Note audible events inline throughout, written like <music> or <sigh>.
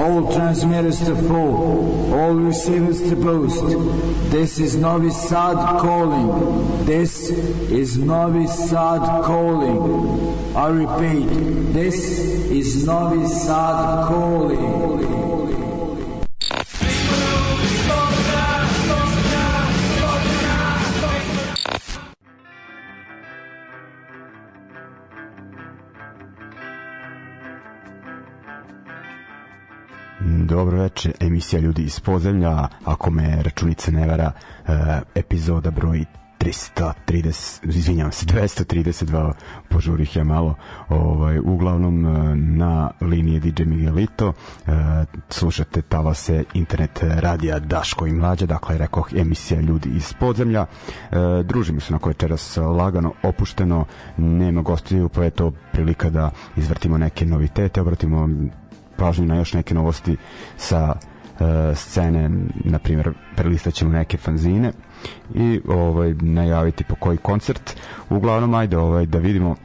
all transmitters to full, all receivers to boost. This is Novi Sad calling. This is Novi Sad calling. I repeat, this is Novi Sad calling. Dobro veče, emisija Ljudi iz podzemlja, ako me računica ne vara, uh, epizoda broj 330, izvinjavam se, 232, požurih ja malo, ovaj, uglavnom e, na liniji DJ Miguelito, uh, slušate se internet radija Daško i Mlađa, dakle, rekoh, emisija Ljudi iz podzemlja, uh, družimo se na koje večeras lagano, opušteno, nema gostiju, pa je to prilika da izvrtimo neke novitete, obratimo pažnju na još neke novosti sa uh, scene, na primjer prelistaćemo neke fanzine i ovaj najaviti po koji koncert. Uglavnom ajde ovaj da vidimo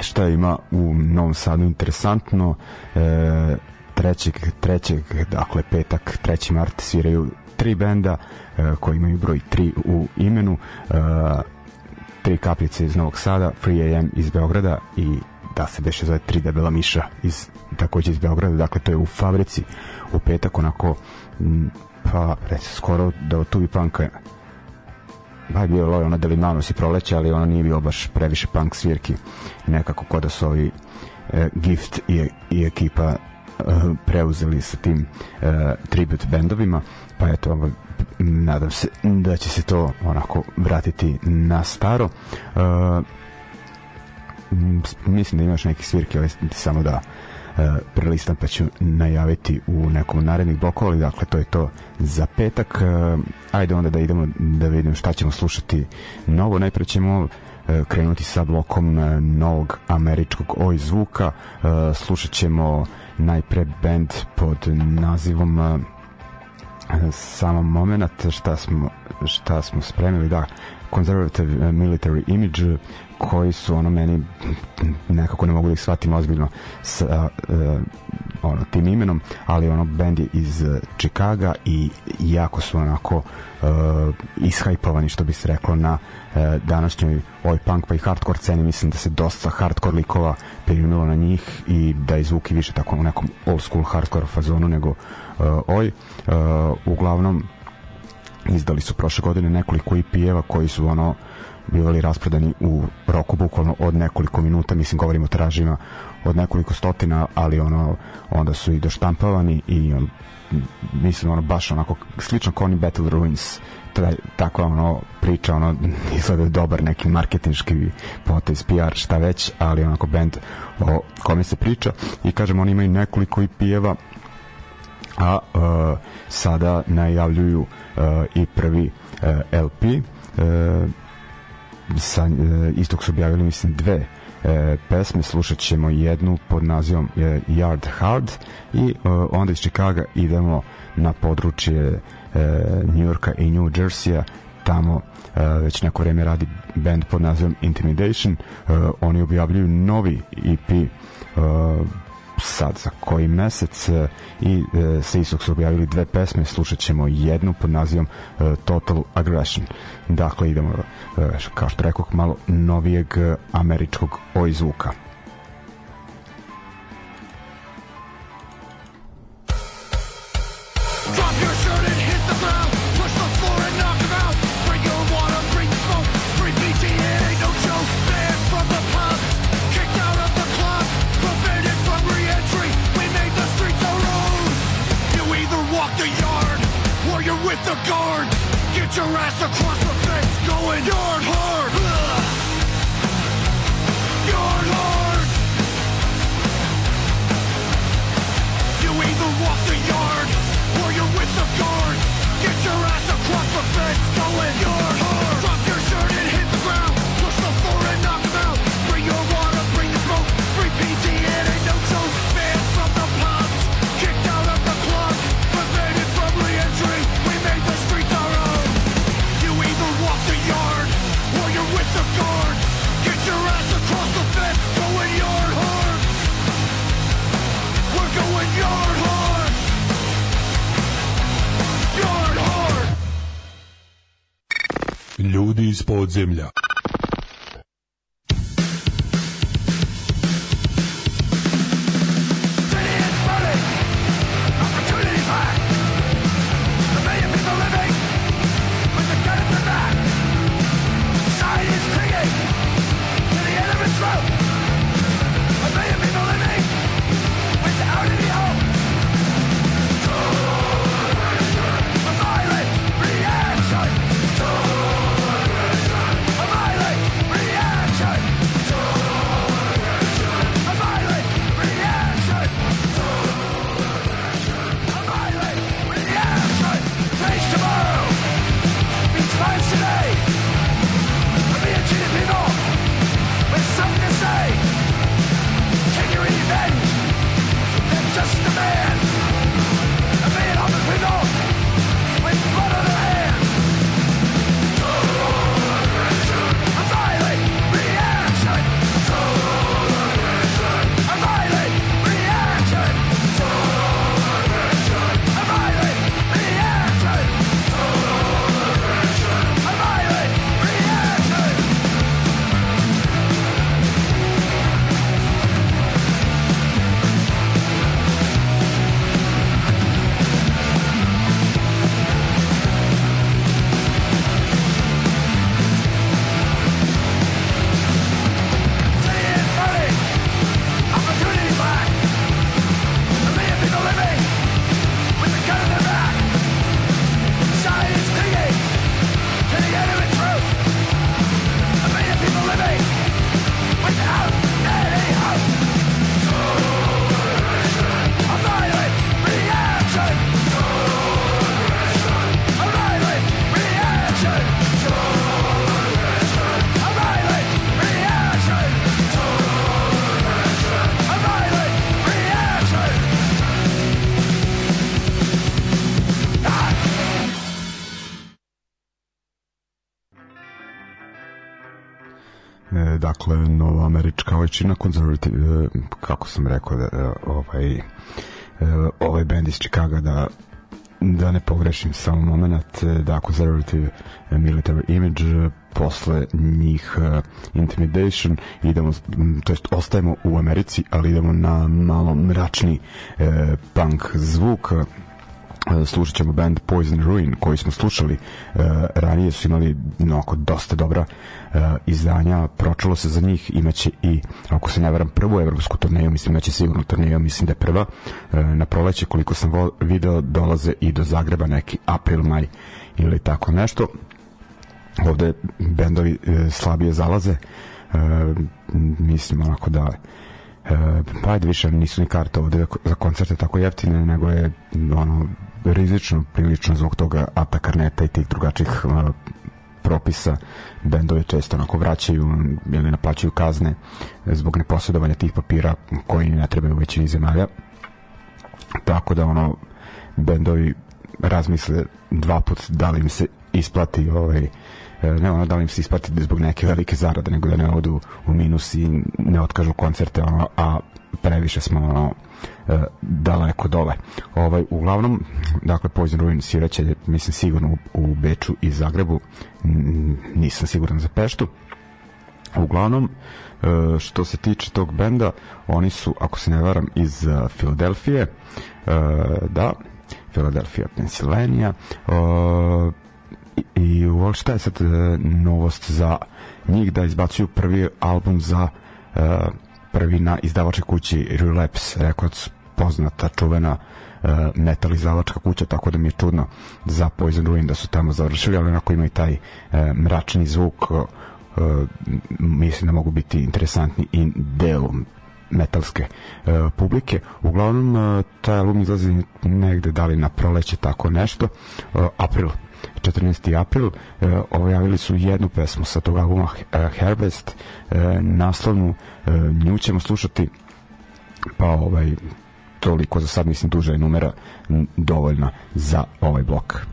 šta ima u Novom Sadu interesantno. E, trećeg, trećeg, dakle petak, 3. mart sviraju tri benda e, koji imaju broj 3 u imenu. E, tri kapljice iz Novog Sada, Free AM iz Beograda i da se beše zove tri debela miša iz, takođe iz Beograda, dakle to je u fabrici. U petak onako pa reci, skoro da od tubi panka ba bio je ono Delimanos i proleće, ali ono nije bio baš previše punk svirki. Nekako kod da su ovi e, Gift i, i ekipa e, preuzeli sa tim e, tribute bendovima. Pa eto ovo, nadam se da će se to onako vratiti na staro. E, mislim da imaš neki svirke ovaj, samo da e, prelistam pa ću najaviti u nekom narednih blokova, ali dakle to je to za petak. E, ajde onda da idemo da vidimo šta ćemo slušati novo. Najpre ćemo e, krenuti sa blokom e, novog američkog oj zvuka. E, slušat ćemo najpre band pod nazivom e, samo moment šta smo šta smo spremili da conservative military image koji su ono meni nekako ne mogu da ih shvatim ozbiljno sa uh, ono tim imenom, ali ono bend je iz Chicaga i jako su onako uh, ishajpovani što bi se reklo na uh, današnjoj oj punk pa i hardcore sceni. Mislim da se dosta hardcore likova primilo na njih i da je zvuk i više tako u nekom old school hardcore fazonu nego uh, oj. Uh, uglavnom izdali su prošle godine nekoliko EP-eva koji su ono bivali rasprodani u roku bukvalno od nekoliko minuta, mislim govorimo o tiražima od nekoliko stotina, ali ono onda su i doštampavani i on, mislim ono baš onako slično kao oni Battle Ruins. Taj, takva ono priča ono <laughs> izgleda dobar neki marketinški potez, PR, šta već ali onako band o kome se priča. I kažem oni imaju nekoliko EP-eva a uh, sada najavljuju uh, i prvi uh, LP uh, sa, e, istog su objavili mislim dve e, pesme, slušat ćemo jednu pod nazivom e, Yard Hard i e, onda iz Chicaga idemo na područje e, New Yorka i New Jerseya. Tamo e, već neko vreme radi band pod nazivom Intimidation. E, oni objavljuju novi EP e, sad za koji mesec e, i e, sa istog su objavili dve pesme, slušat ćemo jednu pod nazivom e, Total Aggression. Dakle, idemo, kao što rekao, malo novijeg američkog oj zvuka. Većina konzervativ, e, kako sam rekao, da, e, ovaj, e, ovaj band iz Chicago da da ne pogrešim samo moment da conservative military image posle njih uh, intimidation idemo to jest ostajemo u Americi ali idemo na malo mračni uh, punk zvuk E, slušat ćemo band Poison Ruin koji smo slušali uh, ranije su imali onako dosta dobra uh, izdanja. Pročalo se za njih imaće i ako se ne varam prvu evropsku turneju. Mislim da će sigurno turneju mislim da je prva. Uh, na proleće koliko sam video dolaze i do Zagreba neki april maj ili tako nešto. Ovde bendovi slabije zalaze. Mislim onako da e, pa ajde više nisu ni karte ovde za koncerte tako jeftine nego je ono rizično prilično zbog toga Ata Karneta i tih drugačijih uh, propisa. Bendovi često onako vraćaju ili naplaćaju kazne zbog neposjedovanja tih papira koji ne trebaju u većini zemalja. Tako da ono bendovi razmisle dva put da li im se isplati ovaj ne ono da li im se isplati zbog neke velike zarade nego da ne odu u minus i ne otkažu koncerte ono, a previše smo ono daleko dole. Ovaj, uglavnom, dakle, Poison Ruin sviraće, mislim, sigurno u, u Beču i Zagrebu, nisam siguran za Peštu. Uglavnom, e, što se tiče tog benda, oni su, ako se ne varam, iz uh, Filadelfije, e, da, Filadelfija, Pensilvanija, i u šta je sad novost za njih da izbacuju prvi album za prvi na izdavačkoj kući Relapse Records poznata, čuvena uh, metal izdavačka kuća, tako da mi je čudno za Poison Ruin da su tamo završili, ali onako ima i taj uh, mračni zvuk uh, mislim da mogu biti interesantni i deo metalske uh, publike. Uglavnom, taj album izlazi negde da li na proleće, tako nešto. Uh, april 14. april uh, objavili su jednu pesmu sa tog albuma Harvest uh, naslovnu uh, nju ćemo slušati pa ovaj toliko za sad mislim duža je numera dovoljna za ovaj blok.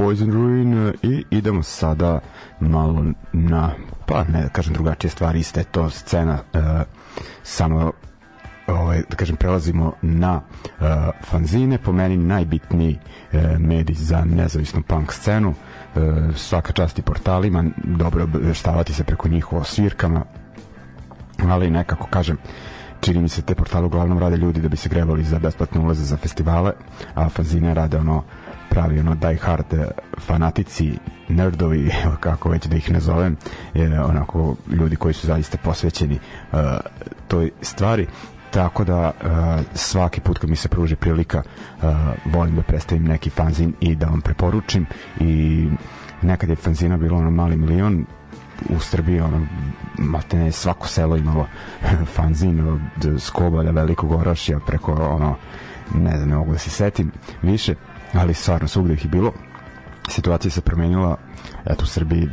Poison Ruin e, i idemo sada malo na, pa ne da kažem drugačije stvari, iste to scena, e, samo ovaj, da kažem, prelazimo na uh, fanzine, po meni najbitniji uh, medij za nezavisnu punk scenu, uh, svaka čast i portalima, dobro obještavati se preko njih o svirkama, ali nekako, kažem, čini mi se te portale uglavnom rade ljudi da bi se grebali za besplatne ulaze za festivale, a fanzine rade ono pravi ono die hard eh, fanatici nerdovi <laughs> kako već da ih nazovem je onako ljudi koji su zaista posvećeni uh, toj stvari. Tako da uh, svaki put kad mi se pruži prilika uh, volim da predstavim neki fanzin i da vam preporučim. I nekad je fanzina bilo na mali milion u Srbiji ono ne svako selo imalo <laughs> fanzin od Skobalja, Velikog Orašja preko ono ne znam, ne mogu da se setim više ali stvarno svugde ih je bilo. Situacija se promenila. Eto u Srbiji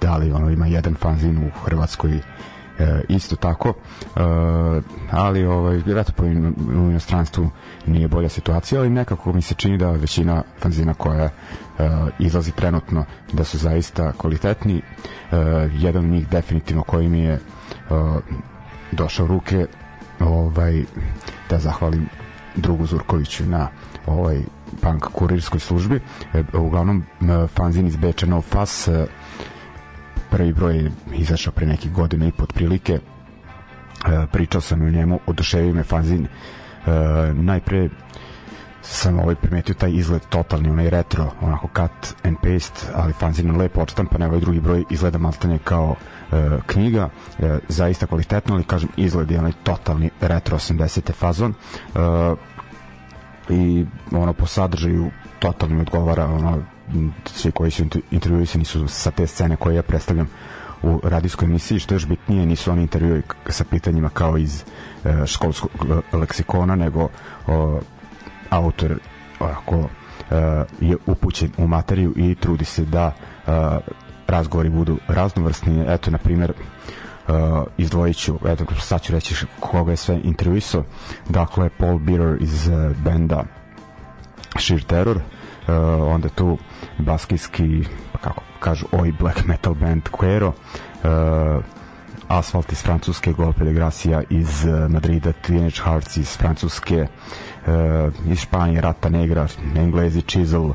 da li ono ima jedan fanzin u Hrvatskoj e, isto tako. E, ali ovaj, eto po in, u inostranstvu nije bolja situacija ali nekako mi se čini da većina fanzina koja e, izlazi trenutno da su zaista kvalitetni. E, jedan od njih definitivno koji mi je e, došao ruke ovaj da zahvalim drugu Zurkoviću na ovaj punk kurirskoj službi e, uglavnom fanzin iz Beča No Fuss e, prvi broj je izašao pre nekih godina i pod prilike e, pričao sam o njemu oduševio me fanzin e, najpre sam ovaj primetio taj izgled totalni, onaj retro, onako cut and paste, ali fanzin lepo odštampan, ovaj drugi broj izgleda maltanje kao e, knjiga, e, zaista kvalitetno, ali kažem, izgled je onaj totalni retro 80. fazon. E, i ono po sadržaju totalno mi odgovara ono svi koji su intervjuisani su sa te scene koje ja predstavljam u radijskoj emisiji, što još bitnije nisu oni intervjui sa pitanjima kao iz e, školskog leksikona, nego o, autor ako e, je upućen u materiju i trudi se da e, razgovori budu raznovrsni. Eto, na primjer, uh, izdvojit ću, eto, sad ću reći koga je sve intervjuisao. Dakle, Paul Bearer iz uh, benda Sheer Terror, uh, onda tu baskijski, pa kako kažu, oj black metal band Quero, uh, Asfalt iz Francuske, Golpe de Gracia iz uh, Madrida, Teenage Hearts iz Francuske, uh, iz Španije, Rata Negra, Englezi, Chisel,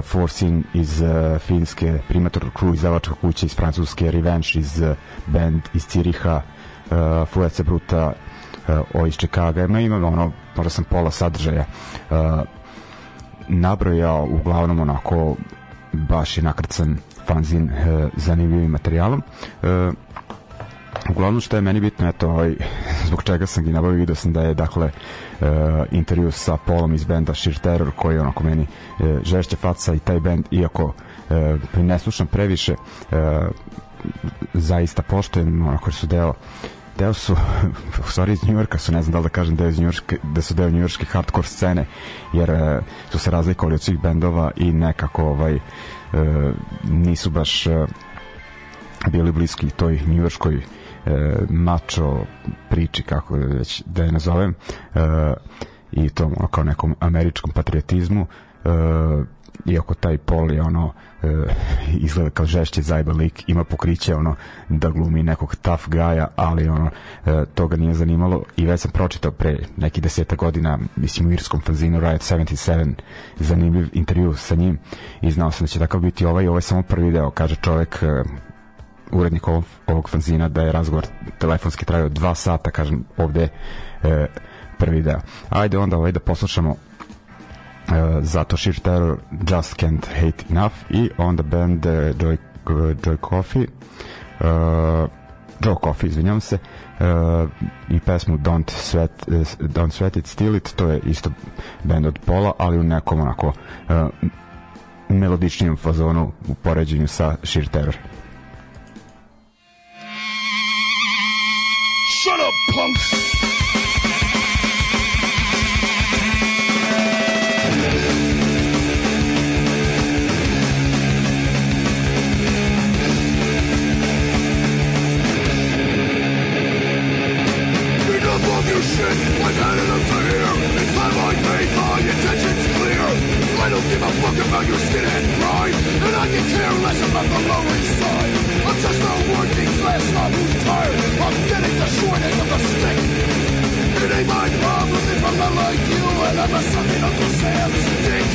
Forcing iz uh, Finske, Primator Crew iz Avačka kuća iz Francuske, Revenge iz uh, band iz Ciriha, uh, Fuece Bruta uh, o iz Čikaga. Ima, ima ono, možda sam pola sadržaja uh, nabrojao uglavnom onako baš je nakrcan fanzin uh, zanimljivim materijalom. Uh, uglavnom što je meni bitno eto ovaj, <laughs> zbog čega sam ga nabavio video sam da je dakle uh, intervju sa Polom iz benda Sheer Terror koji je onako meni uh, žešće faca i taj bend iako uh, ne slušam previše uh, zaista poštojem onako su deo deo su <laughs> u stvari iz Njujorka su ne znam da li da kažem deo iz Njujorka da su deo njujorške hardcore scene jer uh, su se razlikovali od svih bendova i nekako ovaj uh, nisu baš uh, bili bliski toj njujorskoj e, mačo priči kako već da je nazovem e, i to kao nekom američkom patriotizmu e, iako taj pol je ono e, <laughs> izgleda kao žešći zajba lik ima pokriće ono da glumi nekog tough gaja ali ono e, toga nije zanimalo. I već sam pročitao pre neki deseta godina mislim u irskom fanzinu Riot 77 zanimljiv intervju sa njim i znao sam da će takav biti ovaj. Ovo je samo prvi deo kaže čovek e, urednik ovog, ovog fanzina da je razgovor telefonski trajao dva sata, kažem ovde e, prvi deo. Ajde onda ovaj da poslušamo e, zato Sheer Terror Just Can't Hate Enough i onda band e, Joy, Joy Coffee e, Joe Coffee, izvinjam se uh, i pesmu Don't Sweat, uh, Don't Sweat It, Steal It to je isto band od Pola, ali u nekom onako uh, melodičnijem fazonu u poređenju sa Sheer Terror Shut up, punk! Shit. I've had enough It's my intentions clear I don't give a fuck about your skinhead pride And I can care less about the Getting my problem if I'm not like you And I'm not something Uncle Sam is clothing dick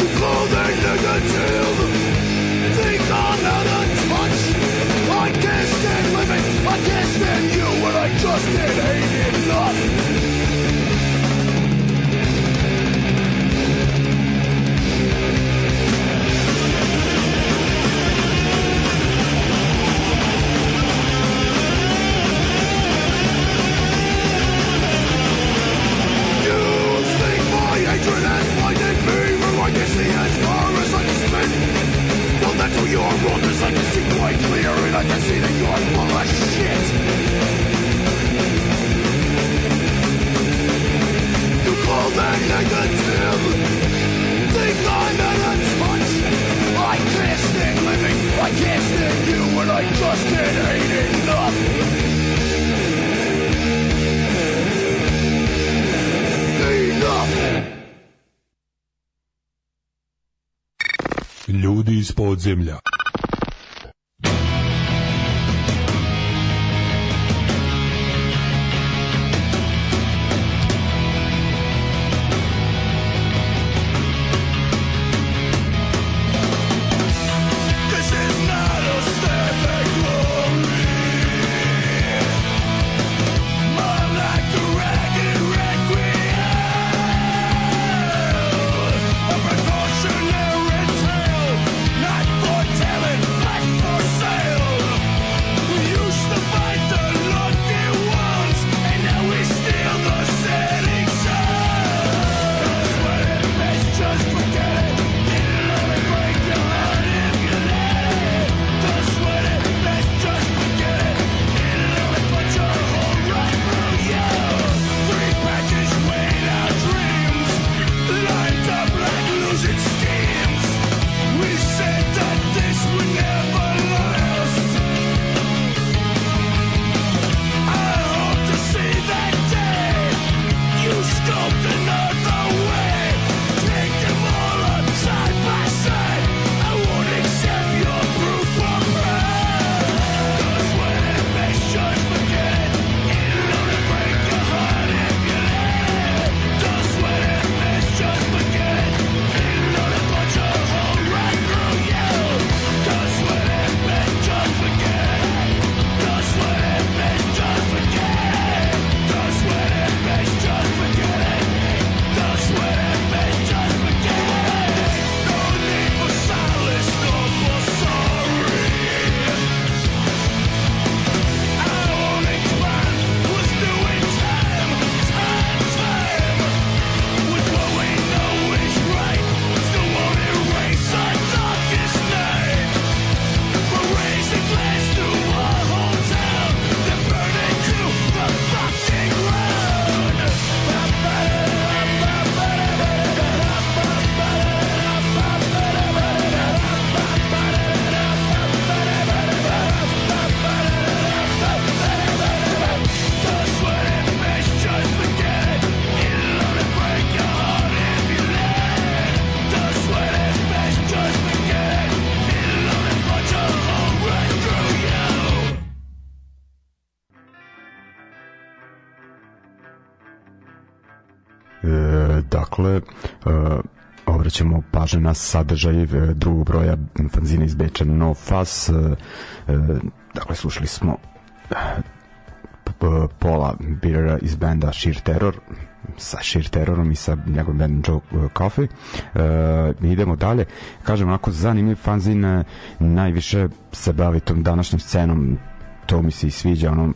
You call Think I'm out of touch I can't stand living I can't stand you And I just can't hate it enough podzemlja. Pažnju na sadržaj e, drugog broja fanzina iz Beča No Fuss. E, e, dakle, slušali smo pola Birera iz benda Sheer Terror sa Sheer Terrorom i sa njegovim bandom Joe Coffee. E, idemo dalje. Kažem, onako zanimljiv fanzin najviše se bavi tom današnjom scenom to mi se i sviđa onom,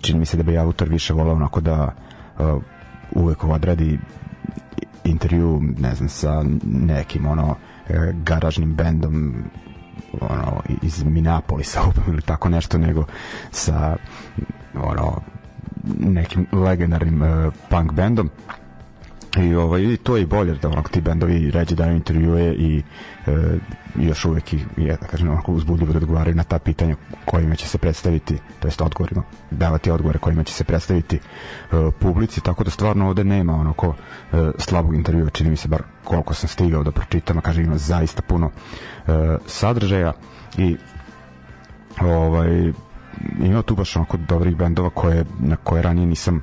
čini mi se da bi autor više volao onako da uvek odradi intervju, ne znam, sa nekim ono e, garažnim bendom ono iz Minneapolisa <laughs> ili tako nešto nego sa ono nekim legendarnim uh, punk bendom i ovaj i to je bolje da onako ti bendovi ređe daju intervjue i e, još uvek i je, da kažem onako uzbudljivo da odgovaraju na ta pitanja kojima će se predstaviti to jest odgovorima davati odgovore kojima će se predstaviti e, publici tako da stvarno ovde nema onako e, slabog intervjua čini mi se bar koliko sam stigao da pročitam a kažem ima zaista puno e, sadržaja i ovaj ima tu baš onako dobrih bendova koje, na koje ranije nisam uh,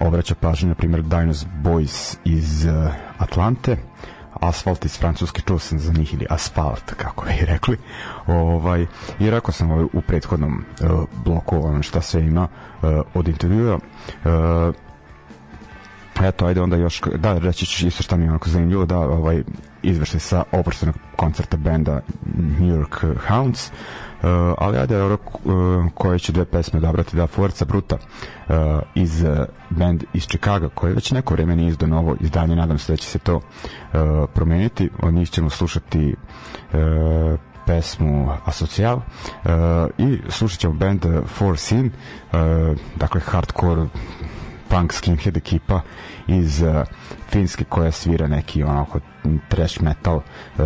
obraća pažnju, na primjer Dinos Boys iz uh, Atlante, Asfalt iz Francuske, čuo sam za njih ili Asfalt, kako bi rekli. Ovaj, I rekao sam ovaj, u prethodnom uh, bloku ono šta sve ima uh, od intervjua. Uh, eto, ajde onda još, da, reći ću isto šta mi je onako zanimljivo, da ovaj, izveštaj sa oproštenog koncerta benda New York Hounds, Uh, ali ajde uh, koje će dve pesme odabrati da Forza Bruta uh, iz band iz Chicago koji već neko vreme nije izdao novo izdanje nadam se da će se to promeniti. Od njih ćemo slušati pesmu Asocial uh, i slušat ćemo band Four Sin uh, dakle hardcore punk skinhead ekipa iz uh, Finske koja svira neki onako trash metal uh,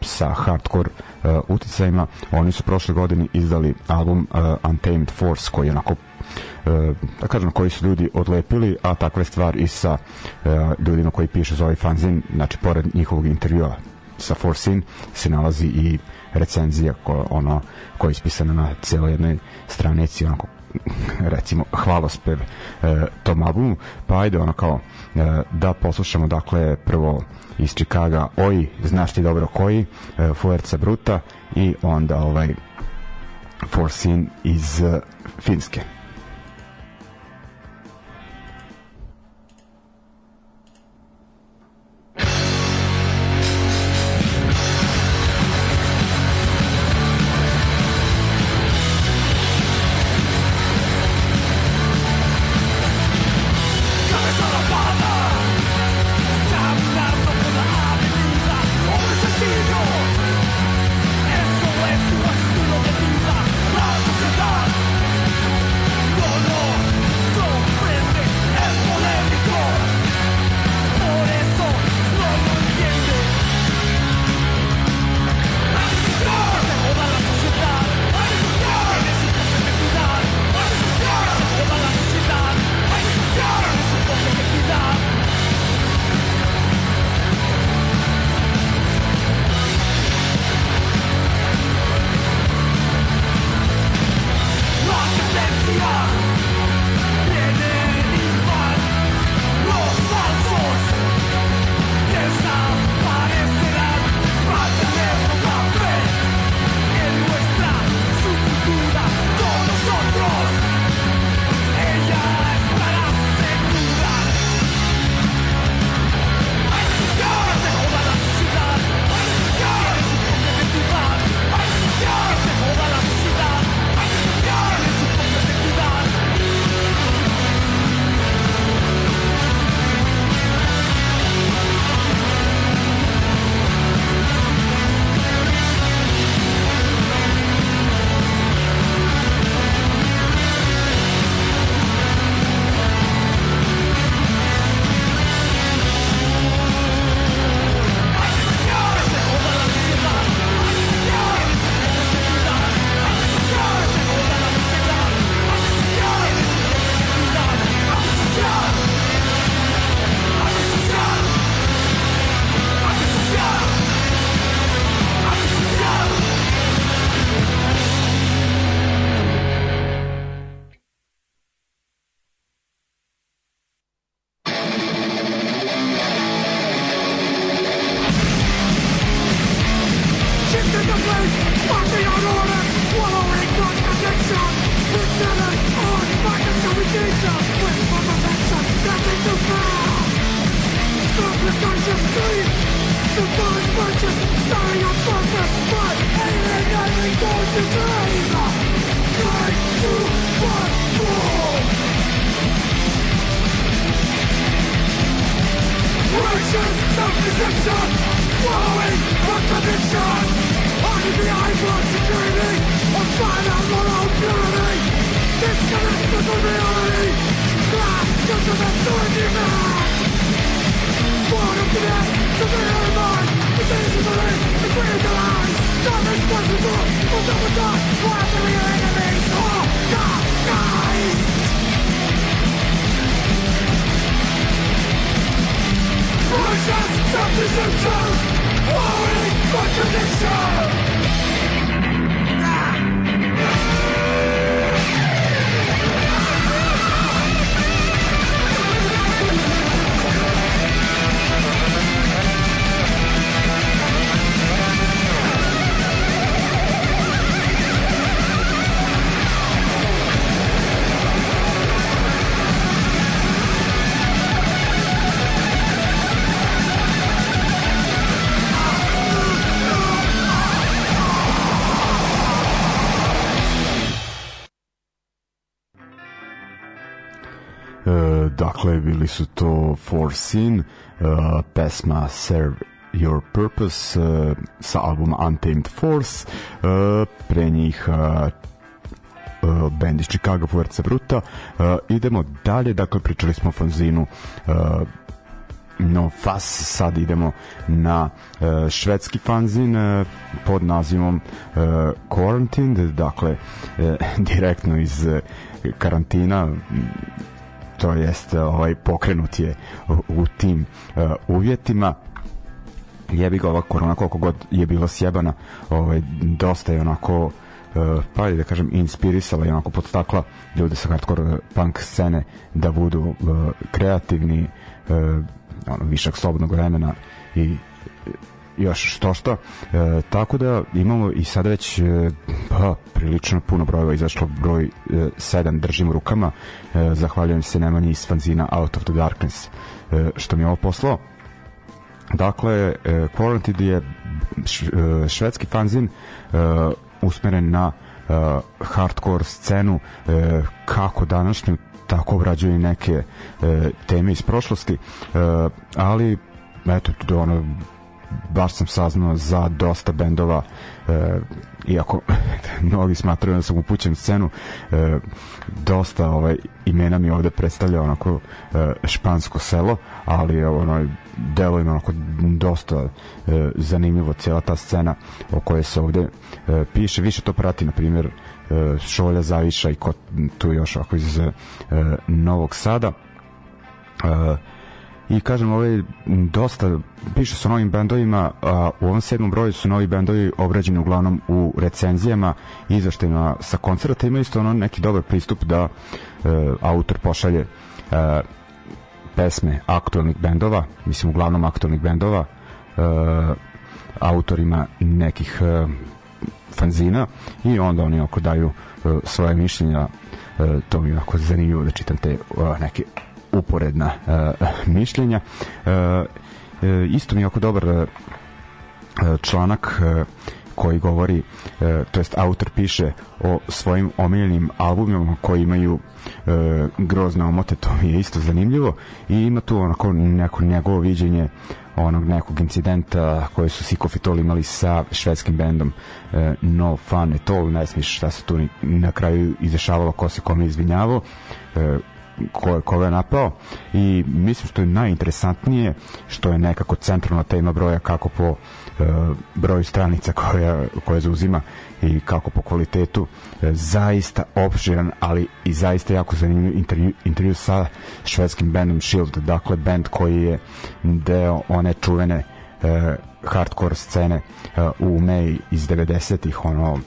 sa hardcore uh, uticajima. Oni su prošle godine izdali album uh, Untamed Force koji je onako uh, da kažem koji su ljudi odlepili, a takva je stvar i sa uh, ljudima koji pišu za ovaj fanzin, znači pored njihovog intervjua sa Forsin se nalazi i recenzija ko, ono, koja je ispisana na cijeloj jednoj stranici onako recimo hvalospev e, tom albumu pa ajde ono kao e, da poslušamo dakle prvo iz Čikaga Oj, znaš ti dobro koji e, Fuerza Bruta i onda ovaj Forsin iz e, Finske bili su to Sin, uh, pesma Serve Your Purpose uh, sa albuma Untamed Force uh, pre njih uh, uh, band iz Chicago Fuerza Bruta. Uh, idemo dalje, dakle pričali smo o fanzinu uh, no fas sad idemo na uh, švedski fanzin uh, pod nazivom uh, Quarantined dakle uh, <laughs> direktno iz uh, karantina to jest ovaj pokrenut je u, u tim uh, uvjetima. Jebi ga ova korona koliko god je bila sjebana ovaj, dosta je onako uh, pa da kažem inspirisala i onako podstakla ljude sa hardcore punk scene da budu uh, kreativni uh, ono, višak slobodnog vremena i još što što. E, tako da imamo i sada već e, pa, prilično puno brojeva izašlo broj e, 7 držim u rukama. E, zahvaljujem se Nemanji iz fanzina Out of the Darkness e, što mi je ovo poslao. Dakle, e, Quarantine je š, e, švedski fanzin e, usmeren na e, hardcore scenu e, kako današnju tako obrađuju neke e, teme iz prošlosti e, ali eto ono baš sam saznao za dosta bendova e, iako <laughs> mnogi smatraju da sam upućen scenu e, dosta ovaj, imena mi ovde predstavlja onako e, špansko selo ali ono, delo ima onako dosta e, zanimljivo cijela ta scena o kojoj se ovde e, piše. Više to prati na primjer e, Šolja Zaviša i ko tu još ako iz e, Novog Sada. E, i kažem ovaj dosta piše o novim bendovima a u ovom sedmom broju su novi bendovi obrađeni uglavnom u recenzijama i izveštajima sa koncerta. Ima isto ono neki dobar pristup da e, autor pošalje e, pesme aktualnih bendova mislim uglavnom aktualnih bendova e, autorima nekih e, fanzina i onda oni oko daju e, svoje mišljenja e, to mi je jako zanimljivo da čitam te uh, neke uporedna uh, mišljenja. Uh, isto mi je jako dobar članak koji govori, to jest autor piše o svojim omiljenim albumima koji imaju grozne omote, to mi je isto zanimljivo. I ima tu onako neko njegovo viđenje onog nekog incidenta koje su Sikofitol imali sa švedskim bendom uh, No Fun at All, ne smiš šta se tu ni, na kraju izdešavalo, ko se kome izvinjavao, uh, ko, koga je napao. I mislim što je najinteresantnije što je nekako centralna tema broja kako po uh, broju stranica koja, koje zauzima i kako po kvalitetu. Uh, zaista opširan ali i zaista jako zanimljiv intervju, intervju sa švedskim bandom Shield. Dakle band koji je deo one čuvene uh, hardcore scene uh, u May iz 90-ih ono uh,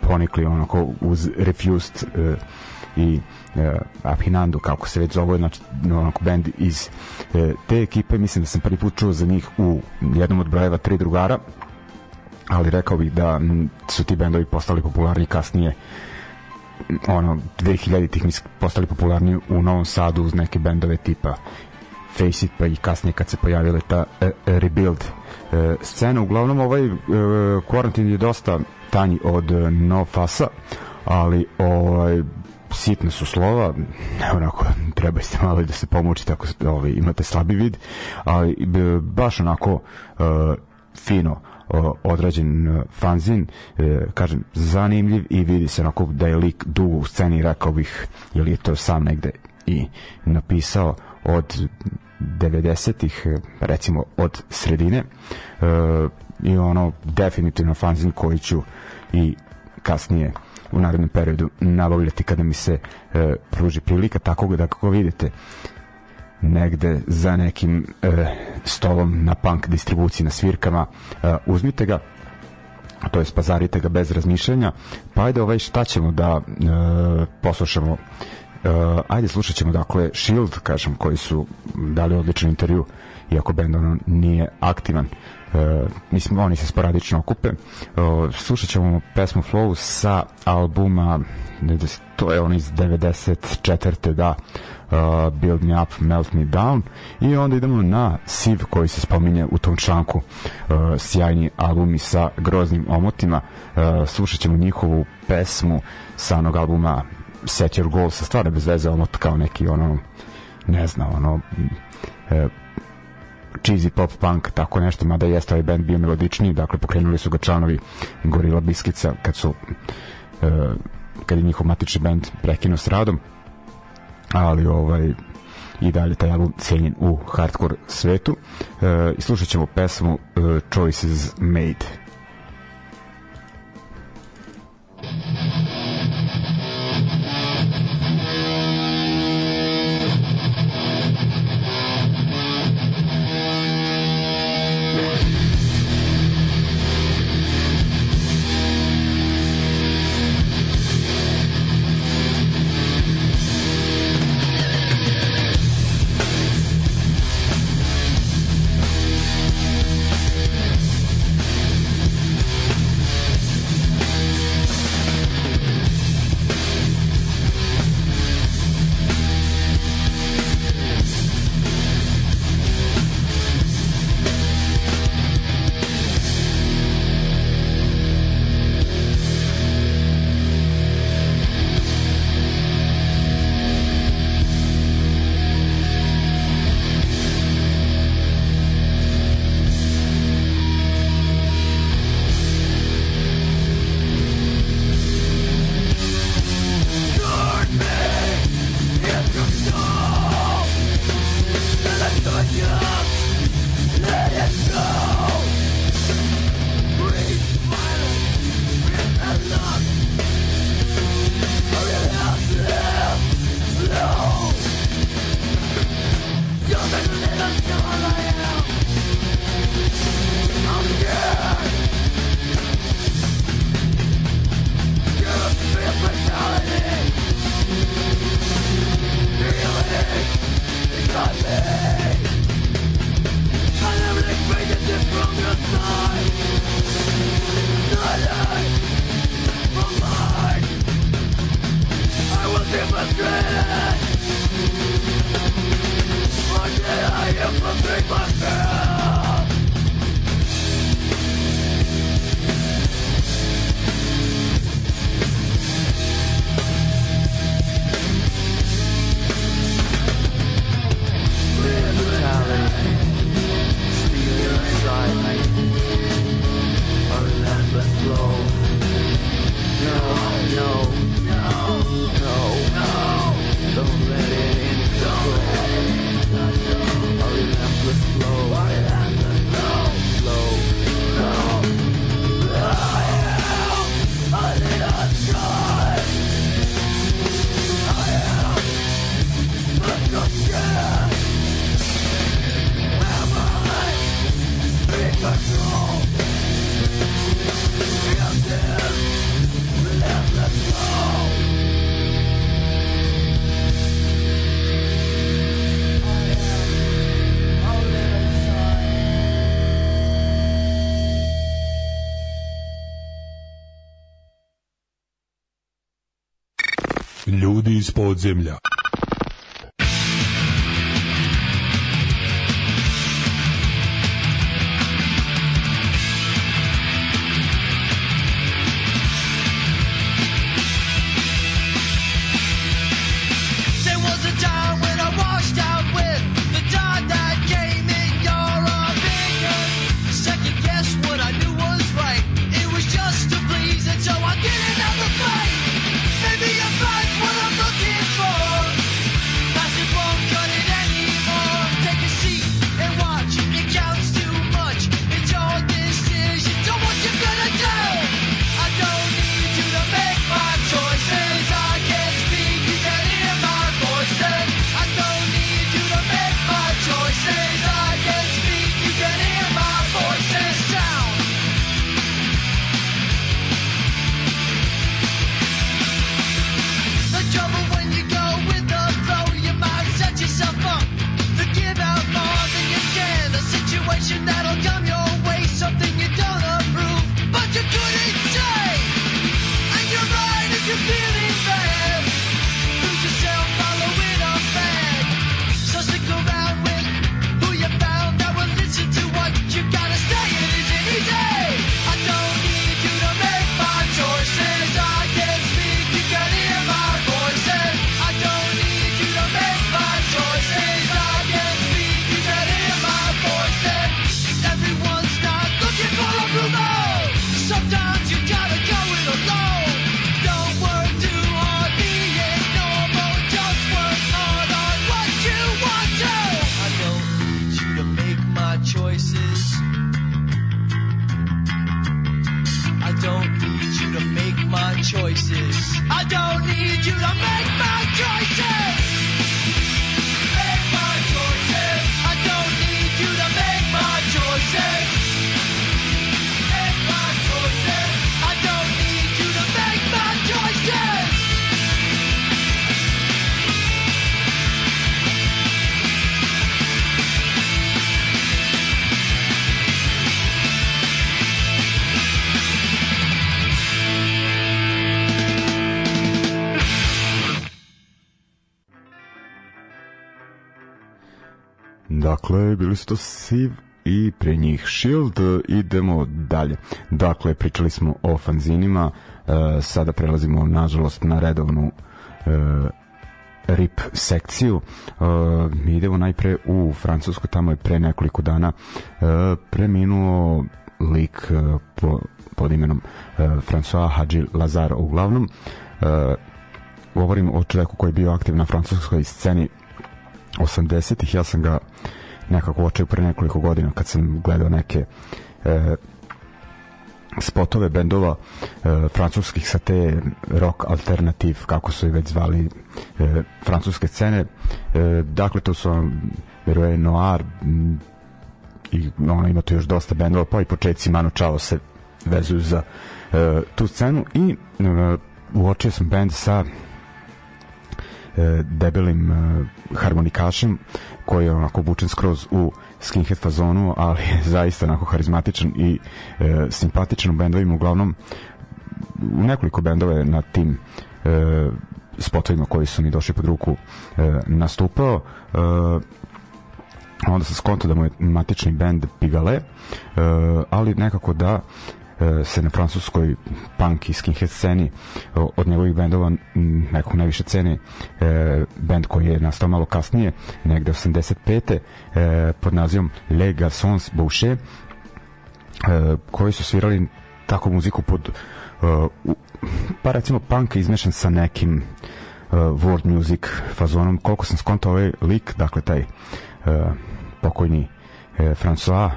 ponikli onako uz Refused uh, i e, Apinando kako se već zove znači onako band iz e, te ekipe. Mislim da sam prvi put čuo za njih u jednom od brojeva tri drugara ali rekao bih da su ti bendovi postali popularni kasnije ono 2000 tih mi postali popularni u Novom Sadu uz neke bendove tipa Face It pa i kasnije kad se pojavila ta e, Rebuild e, scena. Uglavnom ovaj e, Quarantine je dosta tanji od No Fasa ali ovaj sitne su slova, onako treba ste malo da se pomučite ako ovaj, imate slabi vid, ali baš onako uh, fino odrađen uh, fanzin, kažem, zanimljiv i vidi se onako da je lik dugo u sceni, rekao bih, jer je to sam negde i napisao od 90-ih, recimo od sredine, i ono definitivno fanzin koji ću i kasnije uh, u narednom periodu nabavljati kada mi se e, pruži prilika tako da kako vidite negde za nekim e, stolom na punk distribuciji na svirkama e, uzmite ga to je spazarite ga bez razmišljanja pa ajde ovaj šta ćemo da e, poslušamo? E, ajde slušat ćemo dakle Shield kažem koji su dali odličan intervju iako band ono nije aktivan mislim oni se sporadično okupe. E, slušat ćemo pesmu Flow sa albuma to je on iz 94. da uh, Build Me Up, Melt Me Down. I onda idemo na Siv koji se spominje u tom članku. Uh, sjajni albumi sa groznim omotima. Uh, slušat ćemo njihovu pesmu sa onog albuma Set Your Goals sa stvarno bez veze omot kao neki ono ne znam ono uh, cheesy pop punk, tako nešto, mada jeste ovaj band bio melodičniji, dakle pokrenuli su ga članovi Gorilla Biskica kad su uh, kad je njihov matični band prekinuo s radom ali ovaj i dalje taj album cenjen u hardcore svetu. Uh, i slušat ćemo pesmu uh, Choices Made ljudi iz podzemlja. shut down. Dakle, bili su to Siv i pre njih Shield. Idemo dalje. Dakle, pričali smo o fanzinima, e, sada prelazimo, nažalost, na redovnu e, RIP sekciju. E, idemo najpre u Francusku, tamo je pre nekoliko dana e, preminuo lik e, po, pod imenom e, François Hadji Lazar uglavnom. E, govorim o čoveku koji je bio aktiv na francuskoj sceni 80-ih, ja sam ga nekako uočio pre nekoliko godina kad sam gledao neke e, spotove bendova e, francuskih sa te rock alternativ kako su i već zvali e, francuske scene. E, dakle to su Verue Noir m, i ono ima tu još dosta bendova pa i početci Manu Čao se vezuju za e, tu scenu. I e, uočio sam bend sa debelim e, harmonikašem koji je onako obučen skroz u skinhead fazonu, ali je zaista onako harizmatičan i e, simpatičan u bendovima, uglavnom u nekoliko bendova na tim e, spotovima koji su mi došli pod ruku e, nastupao. E, onda sam skonto da mu je matični bend Pigale e, ali nekako da E, se na francuskoj punk i skinhead sceni od njegovih bendova nekog najviše cene e, bend koji je nastao malo kasnije negde 85. E, pod nazivom Les Garçons Boucher koji su svirali tako muziku pod pa recimo punk izmešan sa nekim world music fazonom koliko sam skontao ovaj lik dakle taj pokojni François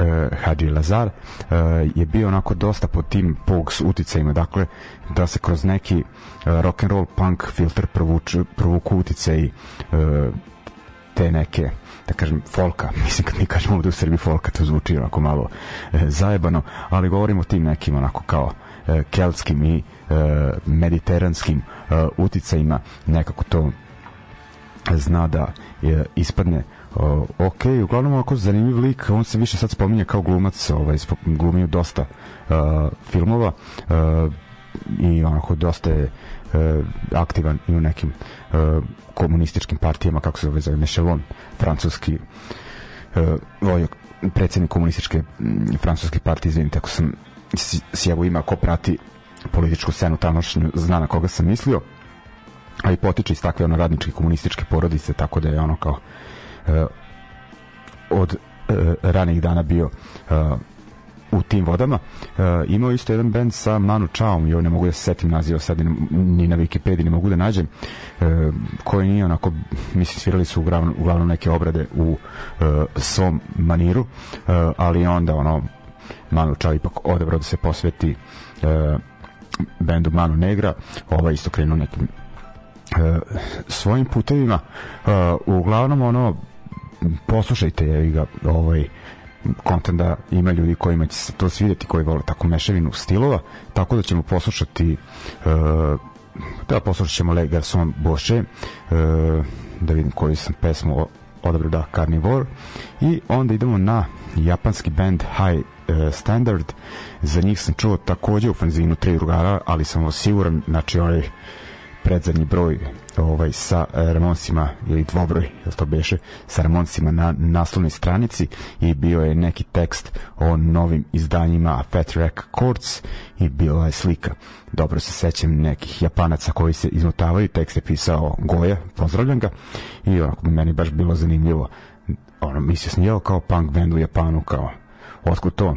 uh, Hadži Lazar uh, je bio onako dosta pod tim Pogues uticajima, dakle da se kroz neki uh, rock and roll punk filter provuču, provuku uticaj uh, te neke da kažem folka, <laughs> mislim kad mi kažemo ovde u Srbiji folka to zvuči onako malo uh, zajebano, ali govorimo o tim nekim onako kao uh, keltskim i uh, mediteranskim uh, uticajima. Nekako to zna da uh, ispadne Uh, ok, uglavnom ovako zanimljiv lik, on se više sad spominje kao glumac, ovaj, glumio dosta uh, filmova, uh, i onako dosta je uh, aktivan i u nekim uh, komunističkim partijama kako se zove Mechelon francuski uh, vojak predsednik komunističke francuske partije izvinite ako sam sjevo ima ko prati političku scenu tamošnju zna na koga sam mislio a i potiče iz takve ono radničke komunističke porodice tako da je ono kao uh, od uh, ranih dana bio uh, u tim vodama. Uh, imao isto jedan band sa Manu Chaom, i ne mogu da se setim naziva sad ni na Wikipediji ne mogu da nađem, uh, koji nije onako, mislim, svirali su uglavnom, uglavnom neke obrade u uh, svom maniru, uh, ali onda ono, Manu Chao ipak odabrao da se posveti uh, bendu Manu Negra, ovaj isto krenuo nekim uh, svojim putevima. Uh, uglavnom ono, poslušajte je ga ovaj kontent da ima ljudi kojima će se to svidjeti koji vole tako mešavinu stilova tako da ćemo poslušati uh, da poslušat ćemo Le Garçon Boche uh, da vidim koju sam pesmu odabrao da Carnivore. I onda idemo na japanski band High uh, Standard. Za njih sam čuo takođe u fanzinu tri drugara ali sam siguran znači onaj predzadnji broj ovaj sa e, Ramonsima ili dvobroj, ili to beše, sa Ramonsima na naslovnoj stranici i bio je neki tekst o novim izdanjima Fat Rack Courts i bila je slika. Dobro se sećam nekih japanaca koji se izmotavaju, tekst je pisao Goja, pozdravljam ga i onako bi meni baš bilo zanimljivo ono, mislio sam jeo kao punk band u Japanu, kao otkud to?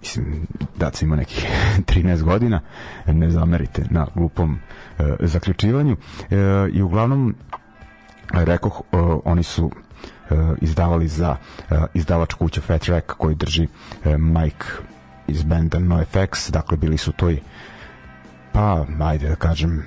Mislim, da sam imao nekih <laughs> 13 godina, ne zamerite na glupom e, zaključivanju. E, I uglavnom, rekoh, e, oni su e, izdavali za e, izdavač kuća Fat Rack koji drži e, Mike iz benda NoFX, dakle bili su toj pa, ajde da kažem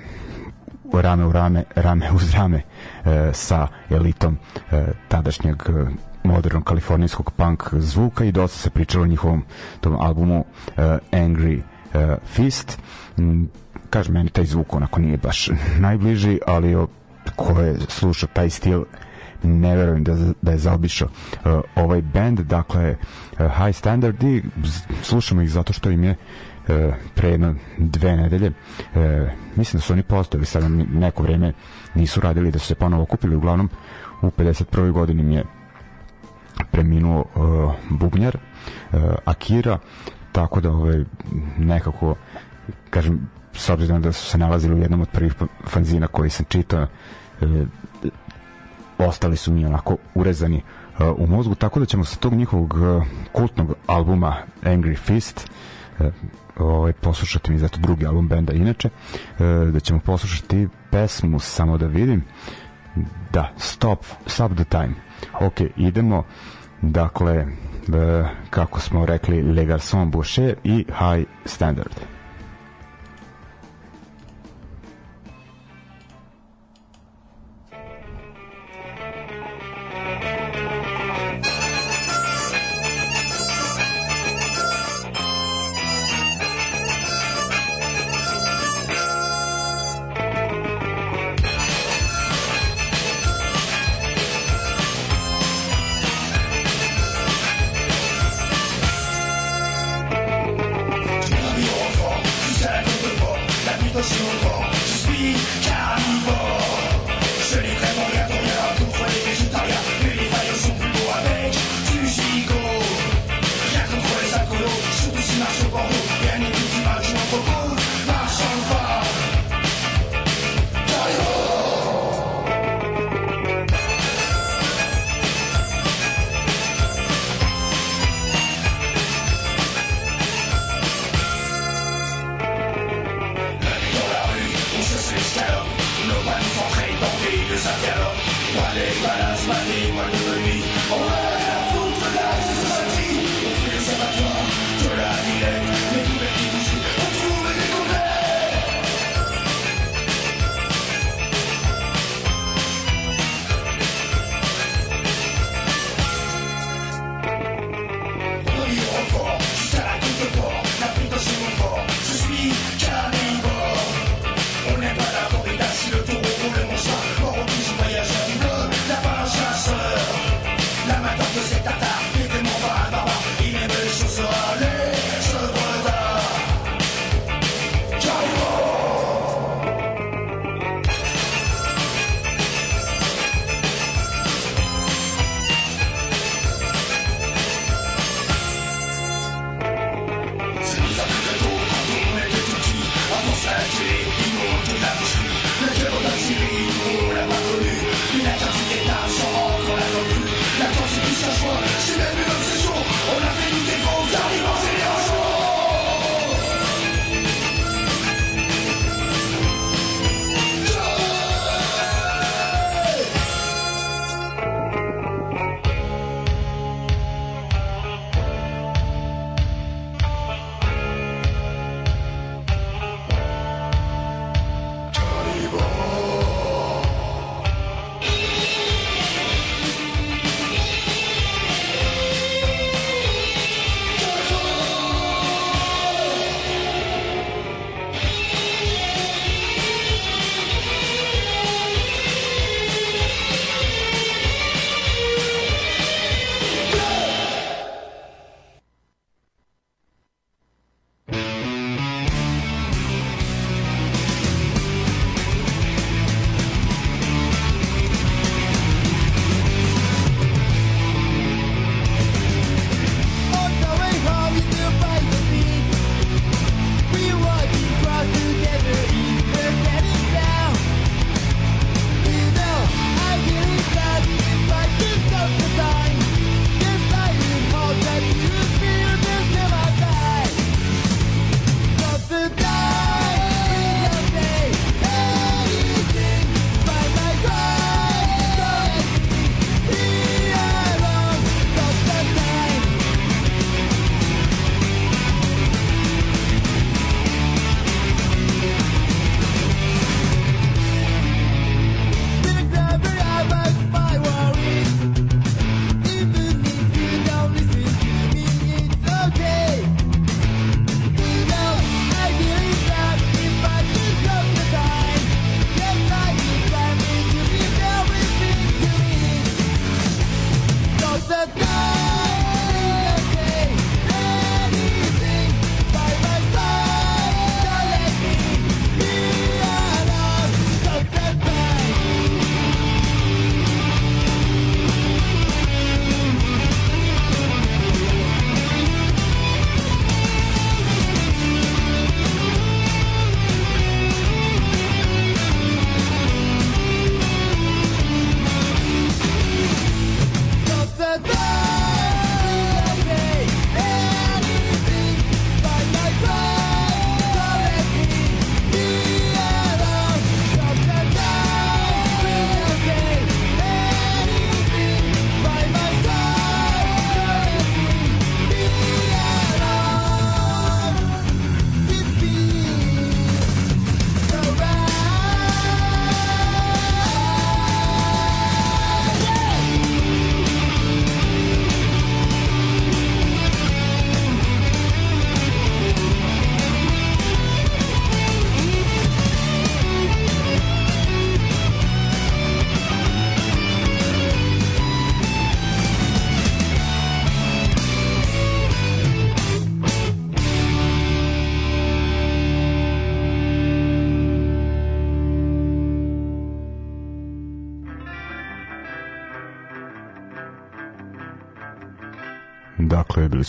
rame u rame, rame uz rame e, sa elitom e, tadašnjeg e, modernog kalifornijskog punk zvuka i dosta se pričalo o njihovom tom albumu uh, Angry uh, Fist. Mm, kažem, meni taj zvuk onako nije baš <laughs> najbliži, ali o, ko je slušao taj stil ne verujem da, da je zaobišao uh, ovaj band, dakle uh, High Standard i slušamo ih zato što im je uh, pre jedno dve nedelje uh, mislim da su oni postojali sada neko vreme nisu radili da su se ponovo okupili uglavnom u 51. godini mi je preminuo uh, bubnjar uh, Akira tako da ovaj nekako kažem s obzirom da su se nalazili u jednom od prvih fanzina koji sam čitao uh, ostali su mi onako urezani uh, u mozgu tako da ćemo sa tog njihovog uh, kultnog albuma Angry Fist uh, ovaj, poslušati mi zato drugi album benda inače uh, da ćemo poslušati pesmu samo da vidim da Stop, Stop the Time ok, idemo. Dakle e, kako smo rekli Le Garçon Boucher i High Standard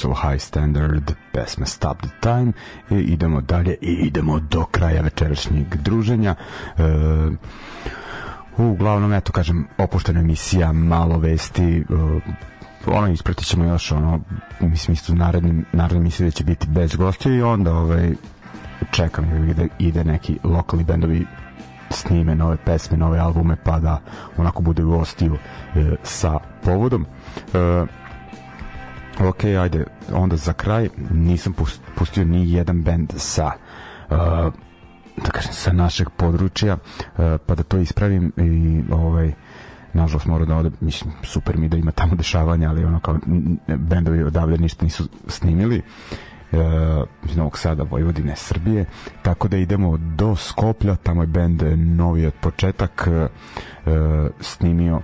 su High Standard pesma Stop the Time i idemo dalje i idemo do kraja večerašnjeg druženja e, uglavnom eto kažem opuštena emisija malo vesti e, ono ispratit ćemo još ono mislim isto narednim narednim misli da će biti bez gostiju i onda ovaj čekam da ide neki lokalni bendovi snime nove pesme, nove albume, pa da onako bude gostiju e, sa povodom. E, ok, ajde, onda za kraj nisam pustio ni jedan bend sa uh, da kažem, sa našeg područja uh, pa da to ispravim i ovaj nažalost mora da ode, mislim, super mi da ima tamo dešavanja, ali ono kao bendovi odavde ništa nisu snimili uh, iz Novog Sada, Vojvodine, Srbije, tako da idemo do Skoplja, tamo je bend novi od početak uh, snimio,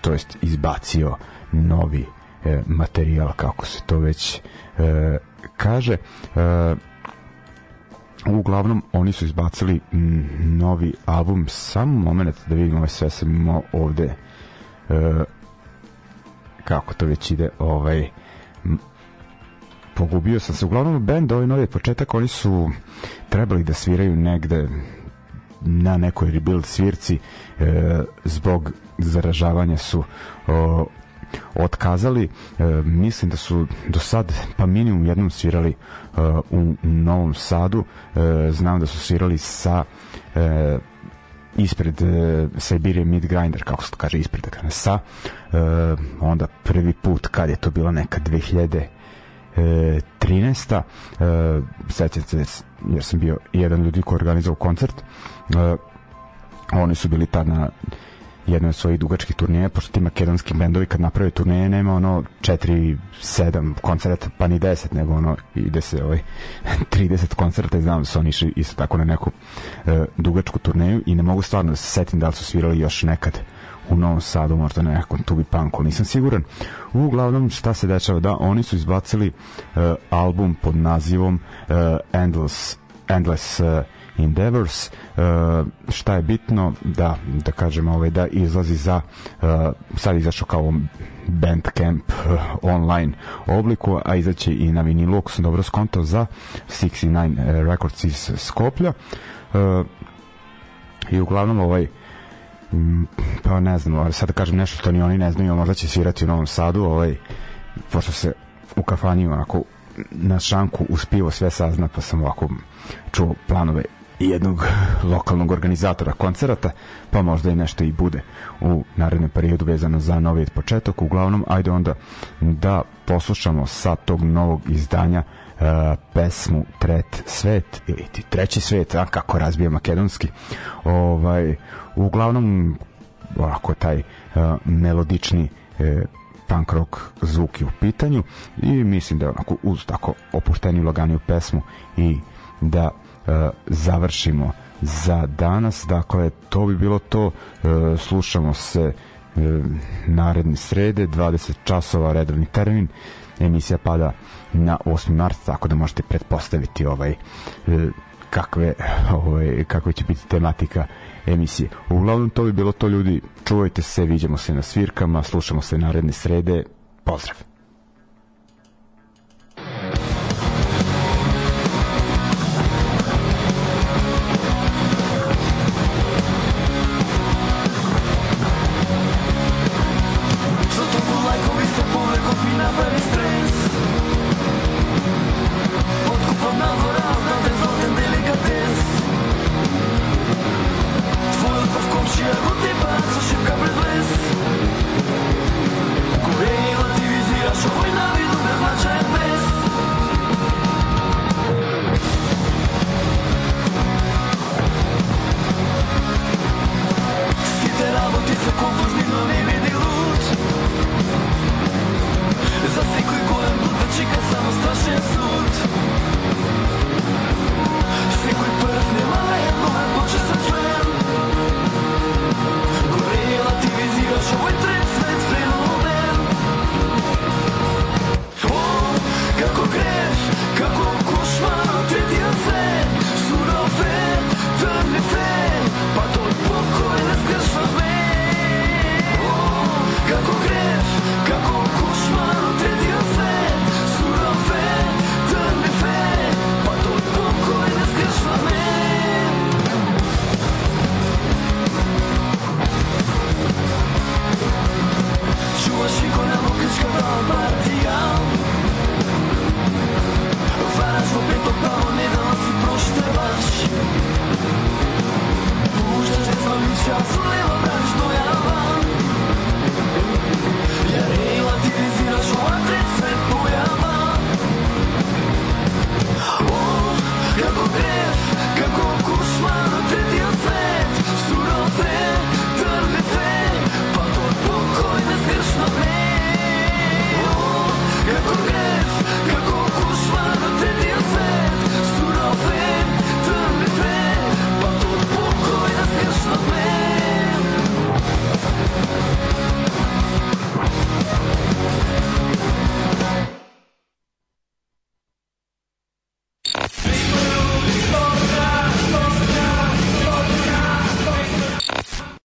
to jest izbacio novi e, materijal kako se to već e, kaže. E, uglavnom oni su izbacili m, novi album. Samo moment da vidimo ovaj sve sam ovde e, kako to već ide ovaj m, pogubio sam se. Uglavnom band ovaj novi početak oni su trebali da sviraju negde na nekoj rebuild svirci e, zbog zaražavanja su o, otkazali. E, mislim da su do sad pa minimum jednom svirali e, u Novom Sadu. E, znam da su svirali sa e, ispred e, Siberia Mid Grinder, kako se to kaže, ispred da sa e, onda prvi put kad je to bila neka 2000 e, 13. E, sećam se jer sam bio jedan ljudi koji organizao koncert e, oni su bili tad na jedno od svojih dugačkih turneja, pošto ti makedonski bendovi kad naprave turneje nema ono 4, 7 koncerta, pa ni 10, nego ono ide se ovaj <laughs> 30 koncerta i znam da su oni išli isto tako na neku e, dugačku turneju i ne mogu stvarno da se setim da li su svirali još nekad u Novom Sadu, možda nekom tubi punku, nisam siguran. Uglavnom, šta se dešava? Da, oni su izbacili uh, album pod nazivom uh, Endless, Endless uh, Endeavors. Uh, šta je bitno da da kažemo ovaj da izlazi za uh, sad izašao kao Bandcamp uh, online obliku a izaće i na vinilu ako sam dobro skontao za 69 uh, Records iz Skoplja. I uglavnom ovaj pa ne znam, sad da kažem nešto što ni oni ne znaju, možda će svirati u Novom Sadu, ovaj, pošto se u kafani onako na šanku uspivo sve sazna, pa sam ovako čuo planove jednog lokalnog organizatora koncerata, pa možda i nešto i bude u narednom periodu vezano za novi početak. Uglavnom, ajde onda da poslušamo sa tog novog izdanja uh, pesmu Tret svet ili ti treći svet, a kako razbija makedonski. Ovaj, uglavnom, ovako taj uh, melodični uh, punk rock zvuk je u pitanju i mislim da je onako uz tako opušteniju laganiju pesmu i da E, završimo za danas. Dakle, to bi bilo to. E, slušamo se e, naredne srede, 20 časova redovni termin. Emisija pada na 8. mart, tako da možete pretpostaviti ovaj kakve, ovaj, kakve će biti tematika emisije. Uglavnom to bi bilo to ljudi, čuvajte se, vidimo se na svirkama, slušamo se naredne srede, pozdrav!